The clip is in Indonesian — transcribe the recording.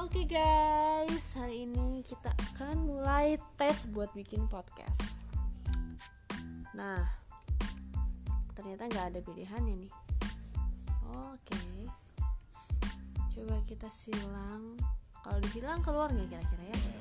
Oke guys, hari ini kita akan mulai tes buat bikin podcast. Nah, ternyata nggak ada pilihannya nih. Oke, coba kita silang. Kalau disilang keluar nggak kira-kira ya?